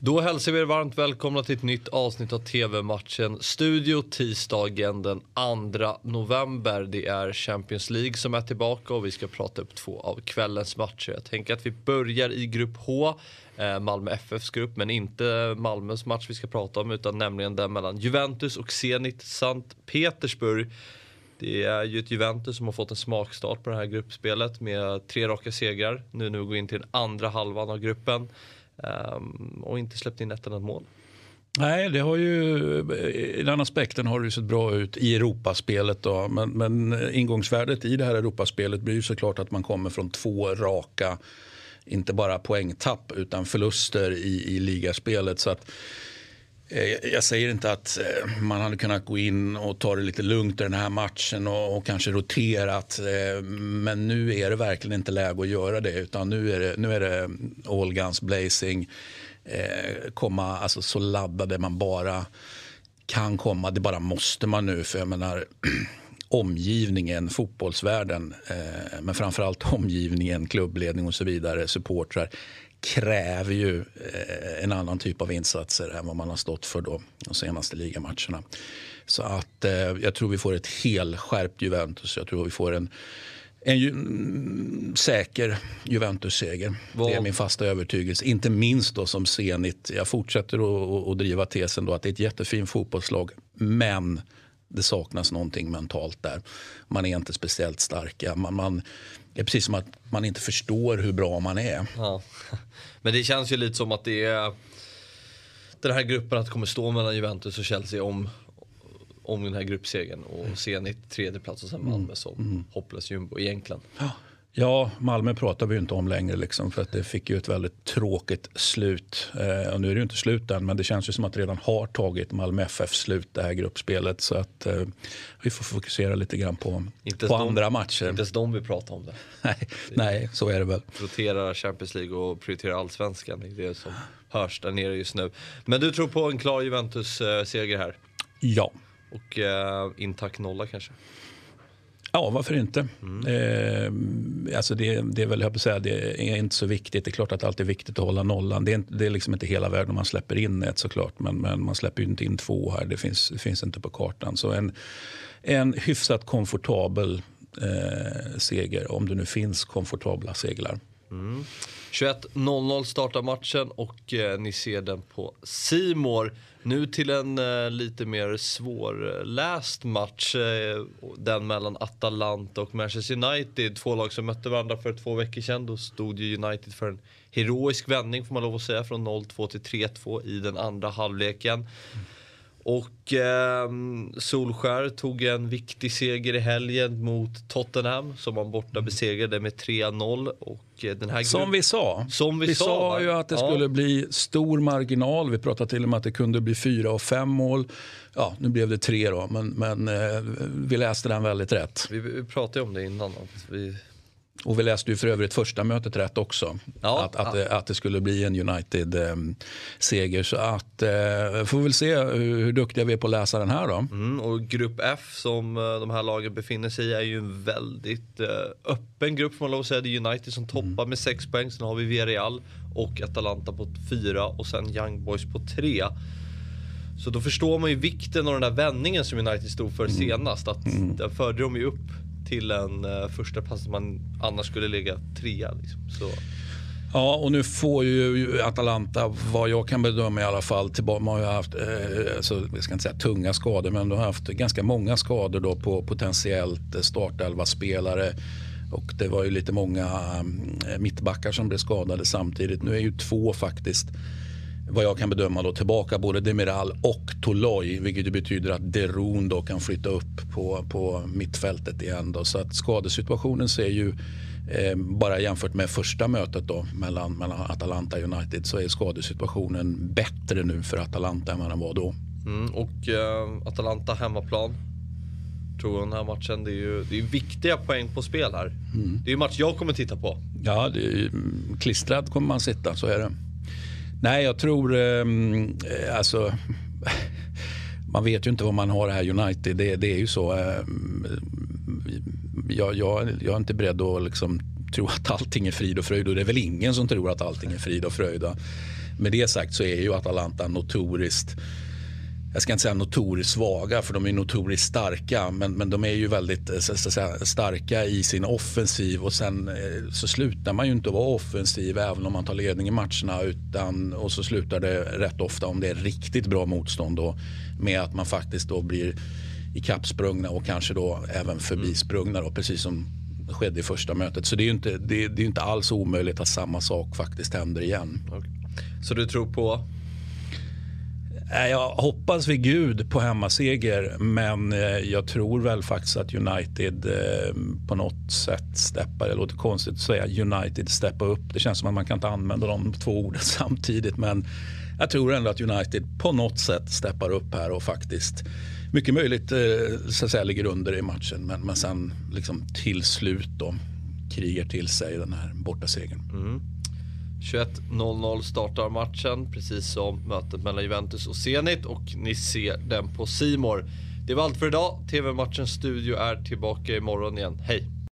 Då hälsar vi er varmt välkomna till ett nytt avsnitt av TV-matchen Studio tisdagen den 2 november. Det är Champions League som är tillbaka och vi ska prata upp två av kvällens matcher. Jag tänker att vi börjar i grupp H, eh, Malmö FFs grupp, men inte Malmös match vi ska prata om utan nämligen den mellan Juventus och Zenit Sankt Petersburg. Det är ju ett Juventus som har fått en smakstart på det här gruppspelet med tre raka segrar. Nu när vi går in till den andra halvan av gruppen. Um, och inte släppt in ett enda mål. Nej, det har ju, i den aspekten har det sett bra ut i Europaspelet. Då. Men, men ingångsvärdet i det här Europaspelet blir ju såklart att man kommer från två raka, inte bara poängtapp utan förluster i, i ligaspelet. Så att, eh, Eh, jag säger inte att eh, man hade kunnat gå in och ta det lite lugnt i den här matchen och, och kanske roterat. Eh, men nu är det verkligen inte läge att göra det utan nu är det, nu är det all guns blazing komma alltså, så laddade man bara kan komma. Det bara måste man nu. För jag menar, omgivningen, fotbollsvärlden, eh, men framförallt omgivningen, klubbledning och så vidare, supportrar kräver ju eh, en annan typ av insatser än vad man har stått för då, de senaste ligamatcherna. Så att eh, jag tror vi får ett helskärpt Juventus. Jag tror vi får en en ju, mm, säker Juventus-seger. Det är min fasta övertygelse. Inte minst då som Zenit. Jag fortsätter att driva tesen då att det är ett jättefint fotbollslag. Men det saknas någonting mentalt där. Man är inte speciellt starka. Man, man, det är precis som att man inte förstår hur bra man är. Ja. Men det känns ju lite som att det är den här gruppen att kommer stå mellan Juventus och Chelsea om om den här gruppsegern och Zenit tredje plats och sen Malmö mm. som mm. hopplös jumbo egentligen. Ja. Ja, Malmö pratar vi inte om längre liksom, för att det fick ju ett väldigt tråkigt slut. Eh, och nu är det ju inte slut än, men det känns ju som att det redan har tagit Malmö FF slut det här gruppspelet. Så att eh, vi får fokusera lite grann på, på andra de, matcher. Inte ens de vill prata om det. nej, nej, så är det väl. Rotera Champions League och prioritera allsvenskan. Det är det som hörs där nere just nu. Men du tror på en klar Juventus-seger eh, här? Ja. Och eh, intakt nolla kanske? Ja, varför inte? Mm. Eh, alltså det, det är väl, jag säga, det är inte så viktigt. Det är klart att det alltid är viktigt att hålla nollan. Det är, inte, det är liksom inte hela världen om man släpper in ett såklart. Men, men man släpper ju inte in två här. Det finns, det finns inte på kartan. Så en, en hyfsat komfortabel eh, seger, om det nu finns komfortabla seglar. Mm. 21.00 startar matchen och eh, ni ser den på Simor. Nu till en eh, lite mer svårläst match. Eh, den mellan Atalanta och Manchester United. Två lag som mötte varandra för två veckor sedan. Då stod ju United för en heroisk vändning får man lov att säga. Från 0-2 till 3-2 i den andra halvleken. Mm. Och eh, Solskär tog en viktig seger i helgen mot Tottenham som man borta besegrade med 3-0. Och eh, den här som vi sa. Som vi, vi sa, sa ju att det ja. skulle bli stor marginal. Vi pratade till och med att det kunde bli fyra och fem mål. Ja, nu blev det tre då, men, men eh, vi läste den väldigt rätt. Vi, vi pratade om det innan. Vi och vi läste ju för övrigt första mötet rätt också. Ja, att, att, ja. att det skulle bli en United-seger. Eh, så att eh, får väl se hur, hur, duktiga vi är på att läsa den här då. Mm, och grupp F som eh, de här lagen befinner sig i är ju en väldigt eh, öppen grupp får man lov att säga. Det är United som toppar mm. med 6 poäng. Sen har vi Villarreal och Atalanta på 4 och sen Young Boys på 3. Så då förstår man ju vikten av den där vändningen som United stod för mm. senast. Att mm. Den förde dem ju upp till en uh, första plats man annars skulle ligga trea. Liksom. Så. Ja, och nu får ju Atalanta, vad jag kan bedöma i alla fall, tillbaka, man har ju haft, eh, alltså, jag ska inte säga tunga skador, men de har haft ganska många skador då på potentiellt eh, startelva-spelare. Och det var ju lite många eh, mittbackar som blev skadade samtidigt. Nu är ju två faktiskt vad jag kan bedöma då, tillbaka både Demiral och Toloi. Vilket betyder att Derun då kan flytta upp på, på mittfältet igen. Då. Så att skadesituationen ser ju eh, bara jämfört med första mötet då, mellan, mellan Atalanta och United så är skadesituationen bättre nu för Atalanta än vad den var då. Mm, och eh, Atalanta hemmaplan. Tror jag den här matchen. Det är ju det är viktiga poäng på spel här. Mm. Det är en match jag kommer titta på. Ja, är, klistrad kommer man sitta, så är det. Nej, jag tror... Ehm, eh, alltså, man vet ju inte vad man har här United. Det, det är ju så. Eh, jag, jag, jag är inte beredd att liksom tro att allting är frid och fröjd. Och det är väl ingen som tror att allting är frid och fröjd. med det sagt så är ju Atalanta notoriskt jag ska inte säga notoriskt svaga för de är notoriskt starka men, men de är ju väldigt eh, så, så säga, starka i sin offensiv och sen eh, så slutar man ju inte att vara offensiv även om man tar ledning i matcherna utan, och så slutar det rätt ofta om det är riktigt bra motstånd då, med att man faktiskt då blir ikappsprungna och kanske då även förbisprungna då, precis som skedde i första mötet. Så det är ju inte, det, det är inte alls omöjligt att samma sak faktiskt händer igen. Okay. Så du tror på Eh, jag hoppas vid gud på hemmaseger men eh, jag tror väl faktiskt att United eh, på något sätt steppar, det låter konstigt att säga United steppar upp. Det känns som att man kan inte använda de två orden samtidigt men jag tror ändå att United på något sätt steppar upp här och faktiskt mycket möjligt så att säga, ligger under i matchen men, men sen liksom till slut då krigar till sig den här bortasegern. Mm. 21.00 startar matchen, precis som mötet mellan Juventus och Zenit och ni ser den på Simor. Det var allt för idag. TV-matchens studio är tillbaka imorgon igen. Hej!